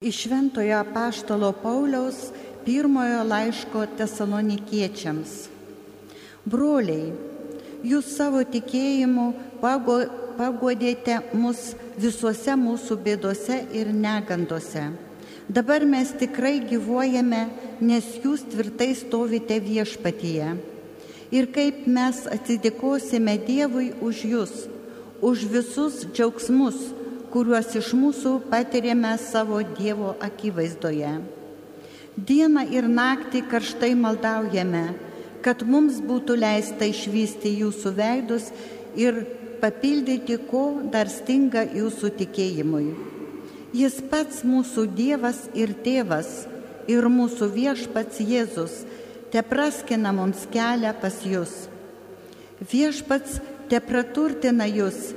Iš Šventojo Paštalo Pauliaus pirmojo laiško tesalonikiečiams. Broliai, jūs savo tikėjimu pagodėte mus visuose mūsų bėdose ir negandose. Dabar mes tikrai gyvuojame, nes jūs tvirtai stovite viešpatyje. Ir kaip mes atsidėkosime Dievui už jūs, už visus džiaugsmus, kuriuos iš mūsų patiriame savo Dievo akivaizdoje. Dieną ir naktį karštai maldaujame, kad mums būtų leista išvysti jūsų veidus ir papildyti, ko dar stinga jūsų tikėjimui. Jis pats mūsų Dievas ir Tėvas ir mūsų viešpats Jėzus te praskina mums kelią pas jūs. Viešpats te praturtina jūs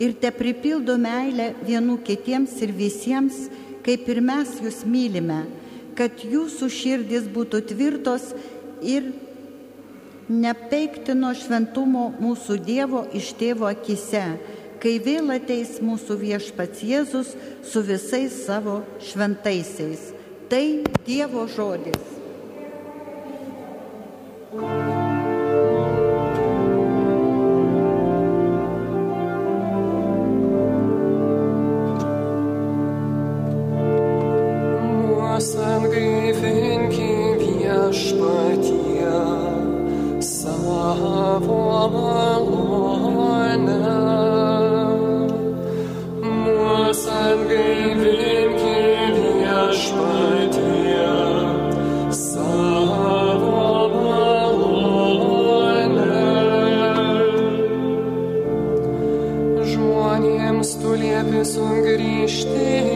ir te pripildo meilę vienų kitiems ir visiems, kaip ir mes jūs mylime, kad jūsų širdis būtų tvirtos ir nepeiktino šventumo mūsų Dievo iš tėvo akise, kai vėl ateis mūsų viešpats Jėzus su visais savo šventaisiais. Tai Dievo žodis. Dievas atgaivinki viešpatie savo malonę. Mūsų atgaivinki viešpatie savo malonę. Žmonėms tu liepi sugrįžti.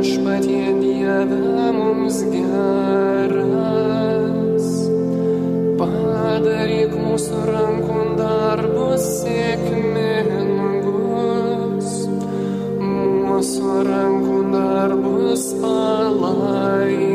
viešpatie Dieve mums geras, padaryk mūsų rankų darbus sėkmingus, mūsų rankų darbus palaik.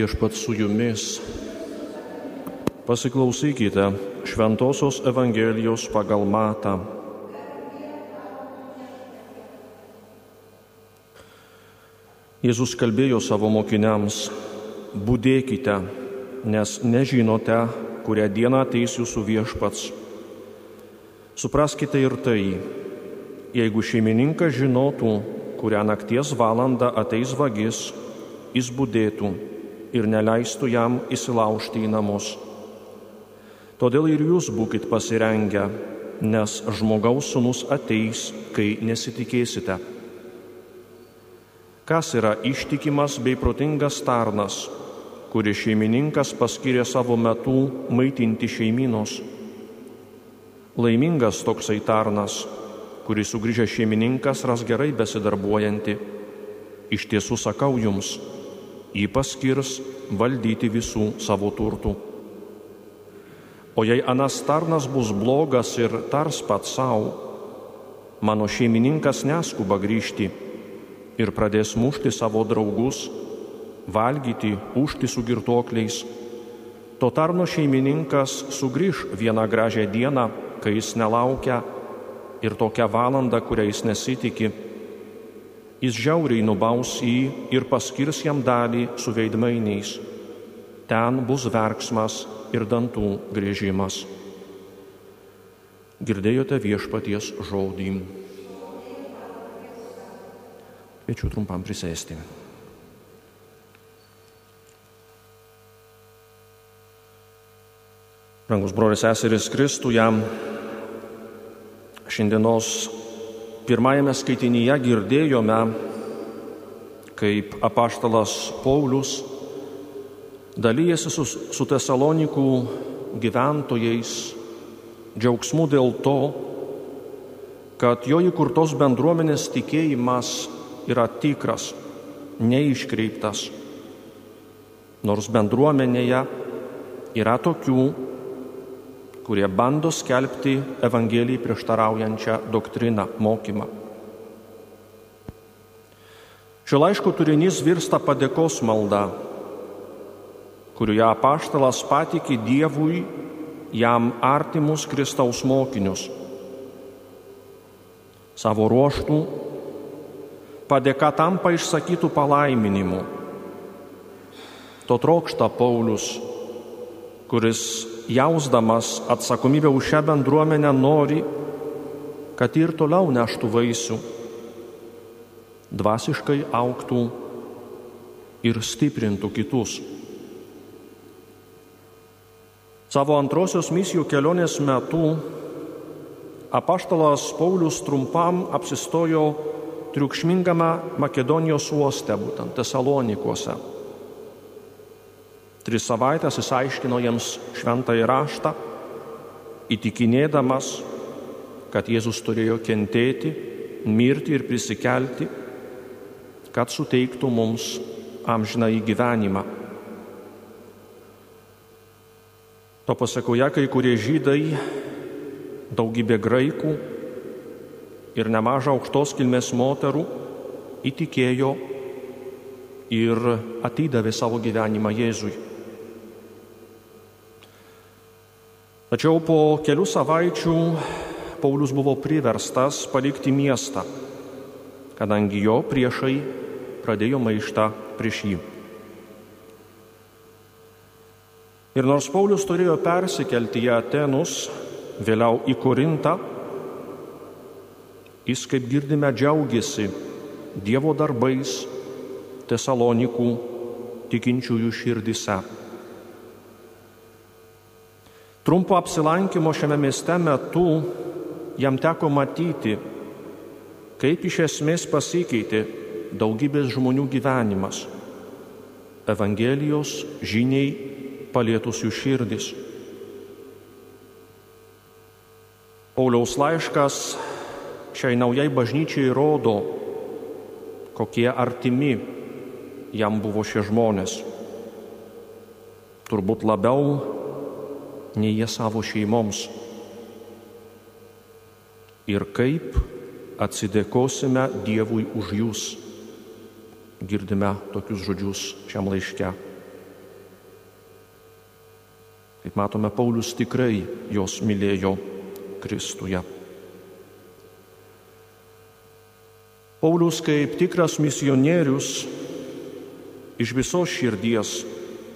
Viešpat su jumis. Pasiklausykite Šventojios Evangelijos pagal Matą. Jėzus kalbėjo savo mokiniams, būdėkite, nes nežinote, kurią dieną ateis jūsų viešpats. Supraskite ir tai, jeigu šeimininkas žinotų, kurią nakties valandą ateis vagis, jis būdėtų ir neleistų jam įsilaužti į namus. Todėl ir jūs būkite pasirengę, nes žmogaus sunus ateis, kai nesitikėsite. Kas yra ištikimas bei protingas tarnas, kurį šeimininkas paskiria savo metu maitinti šeiminos? Laimingas toksai tarnas, kurį sugrįžęs šeimininkas ras gerai besidarbuojantį. Iš tiesų sakau jums, jį paskirs valdyti visų savo turtų. O jei anas tarnas bus blogas ir tars pats savo, mano šeimininkas neskuba grįžti ir pradės mušti savo draugus, valgyti, užti su girtuokliais. Tuo tarno šeimininkas sugrįž vieną gražią dieną, kai jis nelaukia ir tokią valandą, kurią jis nesitikė. Jis žiauriai nubaus jį ir paskirs jam dalį su veidmainiais. Ten bus verksmas ir dantų grėžimas. Girdėjote viešpaties žodį. Kviečiu trumpam prisėsti. Rangus brolis seseris Kristuje, šiandienos pirmajame skaitinyje girdėjome, kaip apaštalas Paulius dalyjasi su, su Tesalonikų gyventojais džiaugsmu dėl to, kad jo įkurtos bendruomenės tikėjimas yra tikras, neiškreiptas. Nors bendruomenėje yra tokių, kurie bando skelbti Evangelijai prieštaraujančią doktriną, mokymą. Šio laiško turinys virsta padėkos malda, kurioje apaštalas patikė Dievui jam artimus Kristaus mokinius. Savo ruoštų padėka tampa išsakytų palaiminimu. To trokšta Paulius, kuris jausdamas atsakomybę už šią bendruomenę nori, kad ir toliau neštų vaisių, dvasiškai auktų ir stiprintų kitus. Savo antrosios misijų kelionės metu apaštalas Paulius trumpam apsistojo triukšmingame Makedonijos uoste, būtent Tesalonikuose. Tris savaitės jis aiškino jiems šventą įraštą, įtikinėdamas, kad Jėzus turėjo kentėti, mirti ir prisikelti, kad suteiktų mums amžiną į gyvenimą. To pasakoje kai kurie žydai, daugybė graikų ir nemaža aukštos kilmės moterų įtikėjo ir atidavė savo gyvenimą Jėzui. Tačiau po kelių savaičių Paulius buvo priverstas palikti miestą, kadangi jo priešai pradėjo maištą prieš jį. Ir nors Paulius turėjo persikelti į Atenus, vėliau į Korintą, jis, kaip girdime, džiaugiasi Dievo darbais Tesalonikų tikinčiųjų širdise. Trumpo apsilankimo šiame mieste metu jam teko matyti, kaip iš esmės pasikeitė daugybės žmonių gyvenimas. Evangelijos žiniai palietus jų širdis. Pauliaus laiškas šiai naujai bažnyčiai rodo, kokie artimi jam buvo šie žmonės. Turbūt labiau nei jie savo šeimoms. Ir kaip atsidėkosime Dievui už jūs. Girdime tokius žodžius šiam laiške. Kaip matome, Paulius tikrai jos mylėjo Kristuje. Paulius kaip tikras misionierius iš visos širdies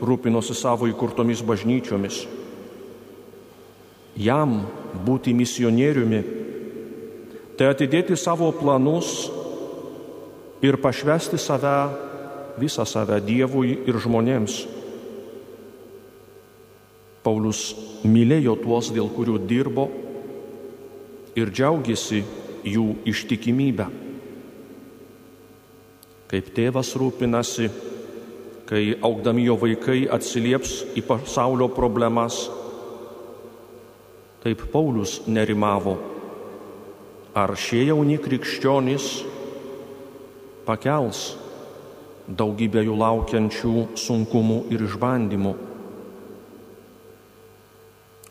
rūpinosi savo įkurtomis bažnyčiomis. Jam būti misionieriumi tai atidėti savo planus ir pašvesti save, visą save Dievui ir žmonėms. Paulius mylėjo tuos, dėl kurių dirbo ir džiaugiasi jų ištikimybę. Kaip tėvas rūpinasi, kai augdami jo vaikai atsilieps į pasaulio problemas, taip Paulius nerimavo, ar šie jauni krikščionys pakels daugybę jų laukiančių sunkumų ir išbandymų.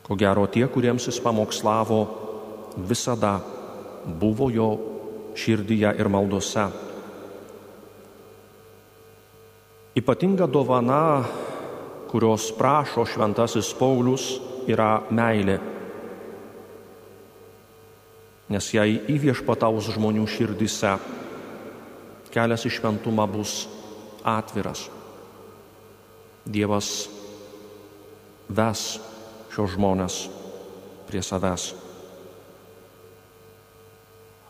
Ko gero tie, kuriems jis pamokslavo, visada buvo jo širdyje ir maldose. Ypatinga dovana, kurios prašo šventasis Paulius, yra meilė. Nes jei įviešpataus žmonių širdise, kelias į šventumą bus atviras. Dievas ves šios žmonės prie savęs.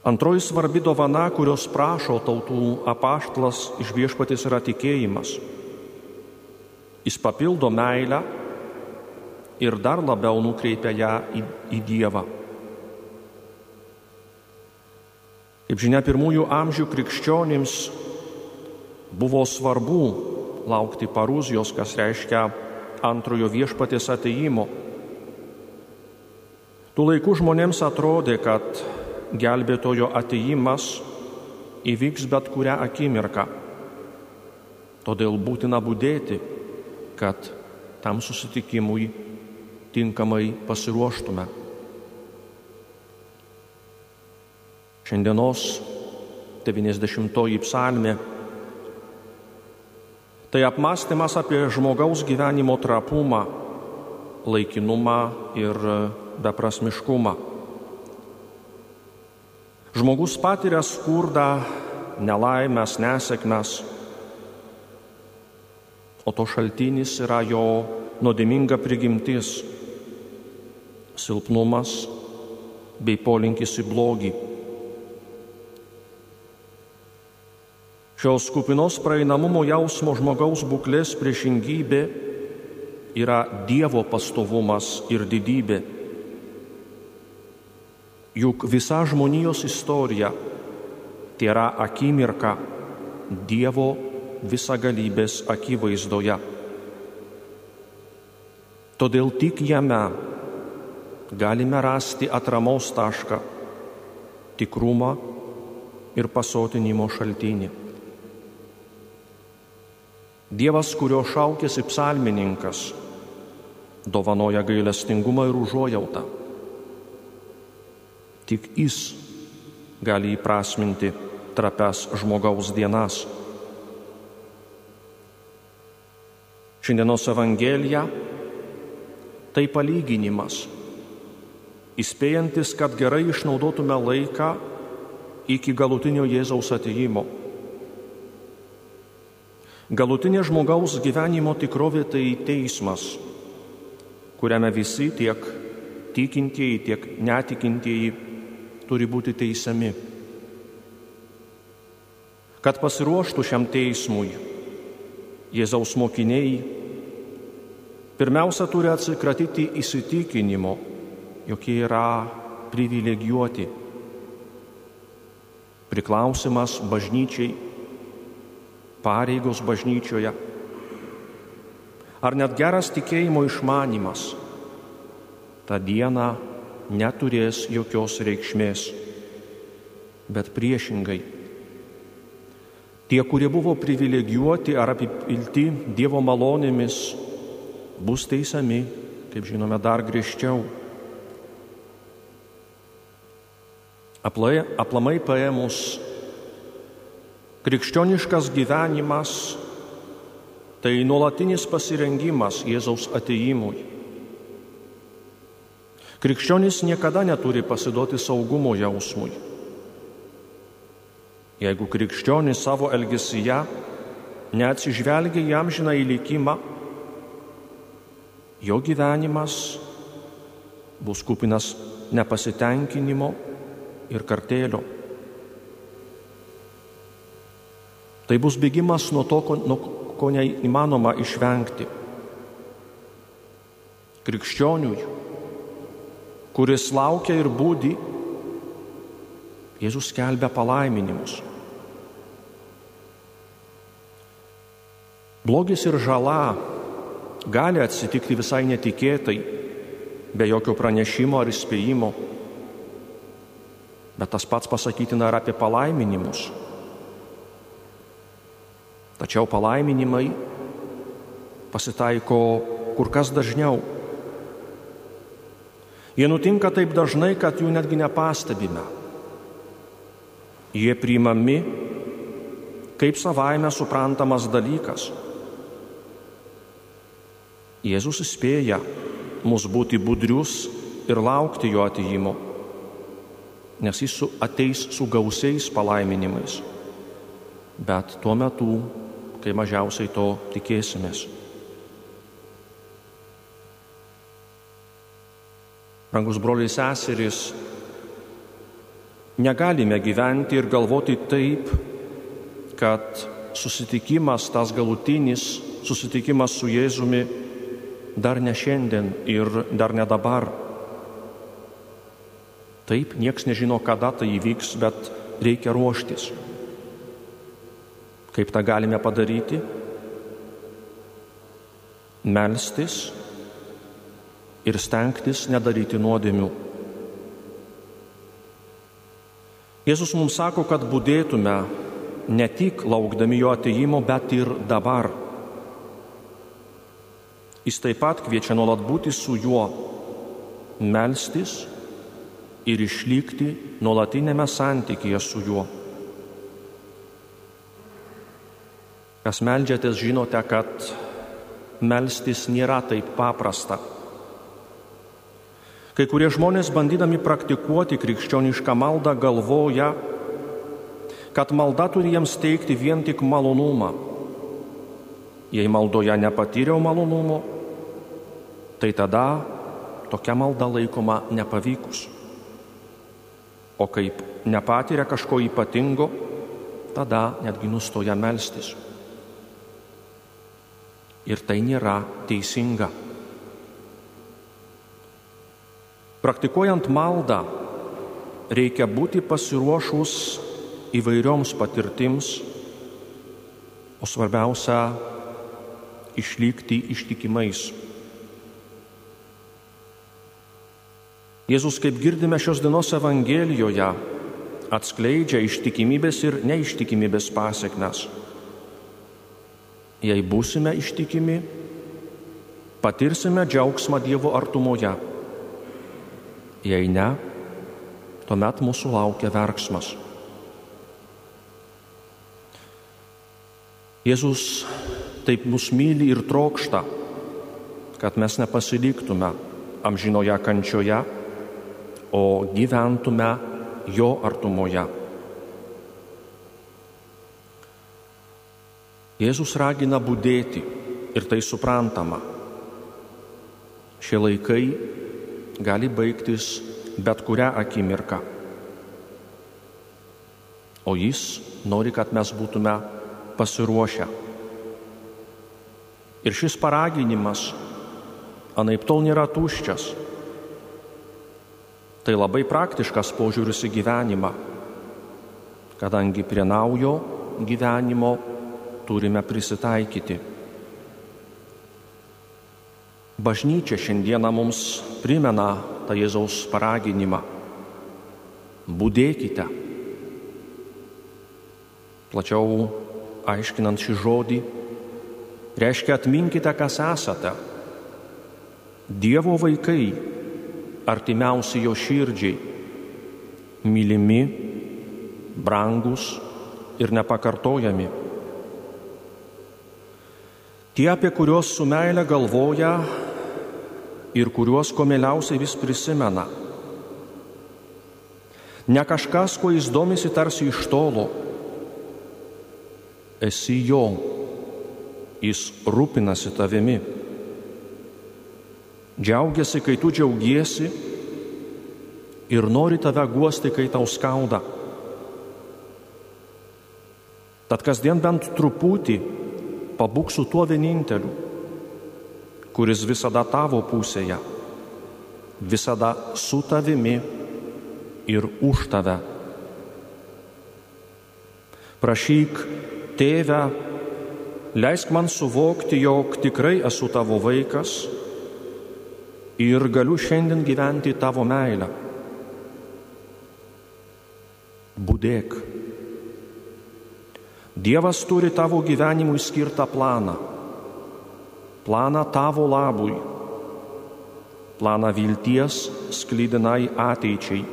Antroji svarbi dovana, kurios prašo tautų apaštlas iš viešpatės yra tikėjimas. Jis papildo meilę ir dar labiau nukreipia ją į, į Dievą. Kaip žinia, pirmųjų amžių krikščionims buvo svarbu laukti parūzijos, kas reiškia antrojo viešpatės ateimo. Tų laikų žmonėms atrodė, kad gelbėtojo ateimas įvyks bet kurią akimirką. Todėl būtina būdėti, kad tam susitikimui tinkamai pasiruoštume. Šiandienos 90-oji psalmė tai apmąstymas apie žmogaus gyvenimo trapumą, laikinumą ir beprasmiškumą. Žmogus patiria skurdą, nelaimės, nesėkmes, o to šaltinis yra jo nuodėminga prigimtis, silpnumas bei polinkis į blogį. Šios kupinos praeinamumo jausmo žmogaus būklės priešingybė yra Dievo pastovumas ir didybė. Juk visa žmonijos istorija tai yra akimirka Dievo visagalybės akivaizdoje. Todėl tik jame galime rasti atramos tašką, tikrumą ir pasotinimo šaltinį. Dievas, kurio šaukėsi psalmininkas, dovanoja gailestingumą ir užuojautą. Tik jis gali įprasminti trapes žmogaus dienas. Šiandienos Evangelija tai palyginimas, įspėjantis, kad gerai išnaudotume laiką iki galutinio Jėzaus ateimo. Galutinė žmogaus gyvenimo tikrovė tai teismas, kuriame visi tiek tikintieji, tiek netikintieji turi būti teisiami. Kad pasiruoštų šiam teismui, Jėzaus mokiniai pirmiausia turi atsikratyti įsitikinimo, jog jie yra privilegijuoti. Priklausimas bažnyčiai pareigos bažnyčioje, ar net geras tikėjimo išmanimas tą dieną neturės jokios reikšmės, bet priešingai. Tie, kurie buvo privilegijuoti ar apipilti Dievo malonėmis, bus teisami, kaip žinome, dar griežčiau. Aplamai paėmus, krikščioniškas gyvenimas tai nuolatinis pasirengimas Jėzaus ateimui. Krikščionis niekada neturi pasiduoti saugumo jausmui. Jeigu krikščionis savo elgesyje neatsižvelgia jam žinai likimą, jo gyvenimas bus kupinas nepasitenkinimo ir kartėlio. Tai bus bėgimas nuo to, nuo ko neįmanoma išvengti. Krikščioniui, kuris laukia ir būdi, Jėzus skelbia palaiminimus. Blogis ir žala gali atsitikti visai netikėtai, be jokio pranešimo ar įspėjimo. Bet tas pats pasakytina ir apie palaiminimus. Tačiau palaiminimai pasitaiko kur kas dažniau. Jie nutinka taip dažnai, kad jų netgi nepastebime. Jie priimami kaip savaime suprantamas dalykas. Jėzus įspėja mus būti budrius ir laukti jo atėjimo, nes jis ateis su gausiais palaiminimais. Bet tuo metu kai mažiausiai to tikėsimės. Rangus broliai seserys, negalime gyventi ir galvoti taip, kad susitikimas, tas galutinis susitikimas su Jėzumi dar ne šiandien ir dar ne dabar. Taip, nieks nežino, kada tai įvyks, bet reikia ruoštis. Kaip tą galime padaryti? Melstis ir stengtis nedaryti nuodėmių. Jėzus mums sako, kad būdėtume ne tik laukdami jo ateimo, bet ir dabar. Jis taip pat kviečia nuolat būti su juo, melstis ir išlikti nuolatinėme santykėje su juo. Kas melžiatės, žinote, kad melstis nėra taip paprasta. Kai kurie žmonės, bandydami praktikuoti krikščionišką maldą, galvoja, kad malda turi jiems teikti vien tik malonumą. Jei maldoje nepatyriau malonumo, tai tada tokia malda laikoma nepavykus. O kaip nepatiria kažko ypatingo, tada netgi nustoja melstis ir tai nėra teisinga. Praktikuojant maldą reikia būti pasiruošus įvairioms patirtims, o svarbiausia - išlikti ištikimais. Jėzus, kaip girdime šios dienos Evangelijoje, atskleidžia ištikimybės ir neištikimybės pasiekmes. Jei būsime ištikimi, patirsime džiaugsmą Dievo artumoje. Jei ne, tuomet mūsų laukia verksmas. Jėzus taip mus myli ir trokšta, kad mes nepasiliktume amžinoje kančioje, o gyventume jo artumoje. Jėzus ragina būdėti ir tai suprantama. Šie laikai gali baigtis bet kurią akimirką. O jis nori, kad mes būtume pasiruošę. Ir šis paraginimas anaip tol nėra tuščias. Tai labai praktiškas požiūris į gyvenimą, kadangi prie naujo gyvenimo turime prisitaikyti. Bažnyčia šiandieną mums primena tą Jėzaus paraginimą. Būdėkite. Plačiau aiškinant šį žodį, reiškia atminkite, kas esate. Dievo vaikai, artimiausi jo širdžiai, mylimi, brangus ir nepakartojami. Tie, apie kuriuos su meile galvoja ir kuriuos ko mieliausiai vis prisimena. Ne kažkas, kuo jis domisi tarsi iš tolo. Esi jo, jis rūpinasi tavimi. Džiaugiasi, kai tu džiaugiesi ir nori tave guosti, kai tau skauda. Tad kasdien bent truputį pabūk su tuo vieninteliu, kuris visada tavo pusėje, visada su tavimi ir už tave. Prašyk, tėve, leisk man suvokti, jog tikrai esu tavo vaikas ir galiu šiandien gyventi tavo meilę. Būdėk. Dievas turi tavo gyvenimui skirtą planą. Planą tavo labui. Planą vilties sklydinai ateičiai.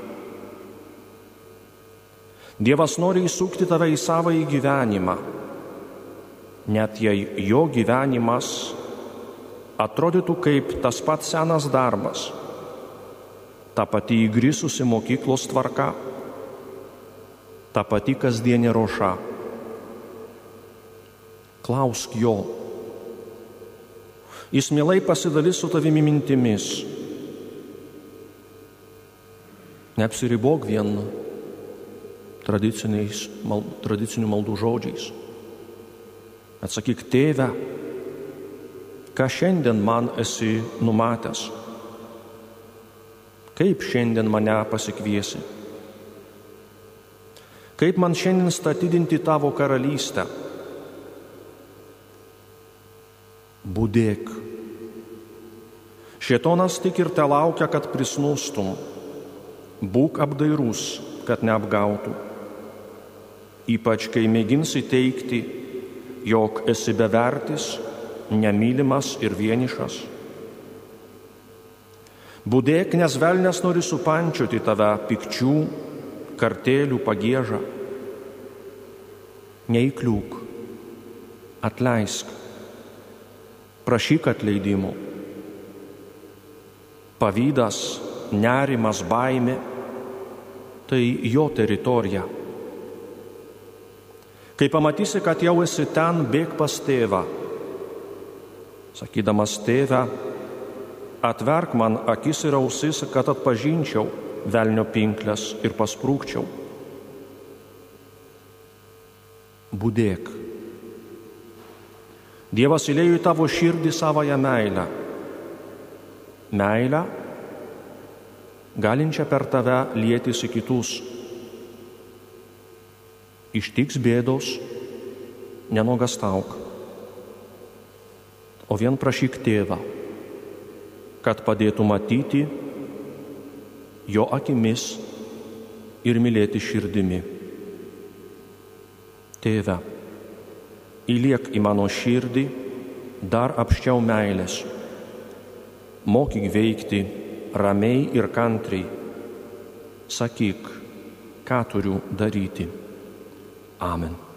Dievas nori įsukti tave į savo į gyvenimą, net jei jo gyvenimas atrodytų kaip tas pats senas darbas, ta pati įgrisusi mokyklos tvarka, ta pati kasdienė roša klausk jo. Jis mielai pasidalys su tavimi mintimis. Neapsiribok vien mal, tradicinių maldų žodžiais. Atsakyk, tėve, ką šiandien man esi numatęs? Kaip šiandien mane pasikviesi? Kaip man šiandien statydinti tavo karalystę? Būdėk. Šietonas tik ir te laukia, kad prisnūstum. Būk apdairūs, kad neapgautų. Ypač kai mėginsi teikti, jog esi bevertis, nemylimas ir vienišas. Būdėk, nes velnės nori supančioti tave pikčių, kartėlių pagėžą. Neįkliūk, atleisk prašyk atleidimo. Pavydas, nerimas, baimė - tai jo teritorija. Kai pamatysi, kad jau esi ten, bėg pas tėvą. Sakydamas tėvę, atverk man akis ir ausis, kad atpažinčiau velnio pinklės ir pasprūkčiau. Būdėk. Dievas įlėjo į tavo širdį savoją meilę. Meilę, galinčią per tave lėtis į kitus. Ištiks bėdos, nenogastauk. O vien prašyk tėvą, kad padėtų matyti jo akimis ir mylėti širdimi. Tėve įliek į mano širdį dar apščiau meilės. Mokyk veikti ramiai ir kantriai. Sakyk, ką turiu daryti. Amen.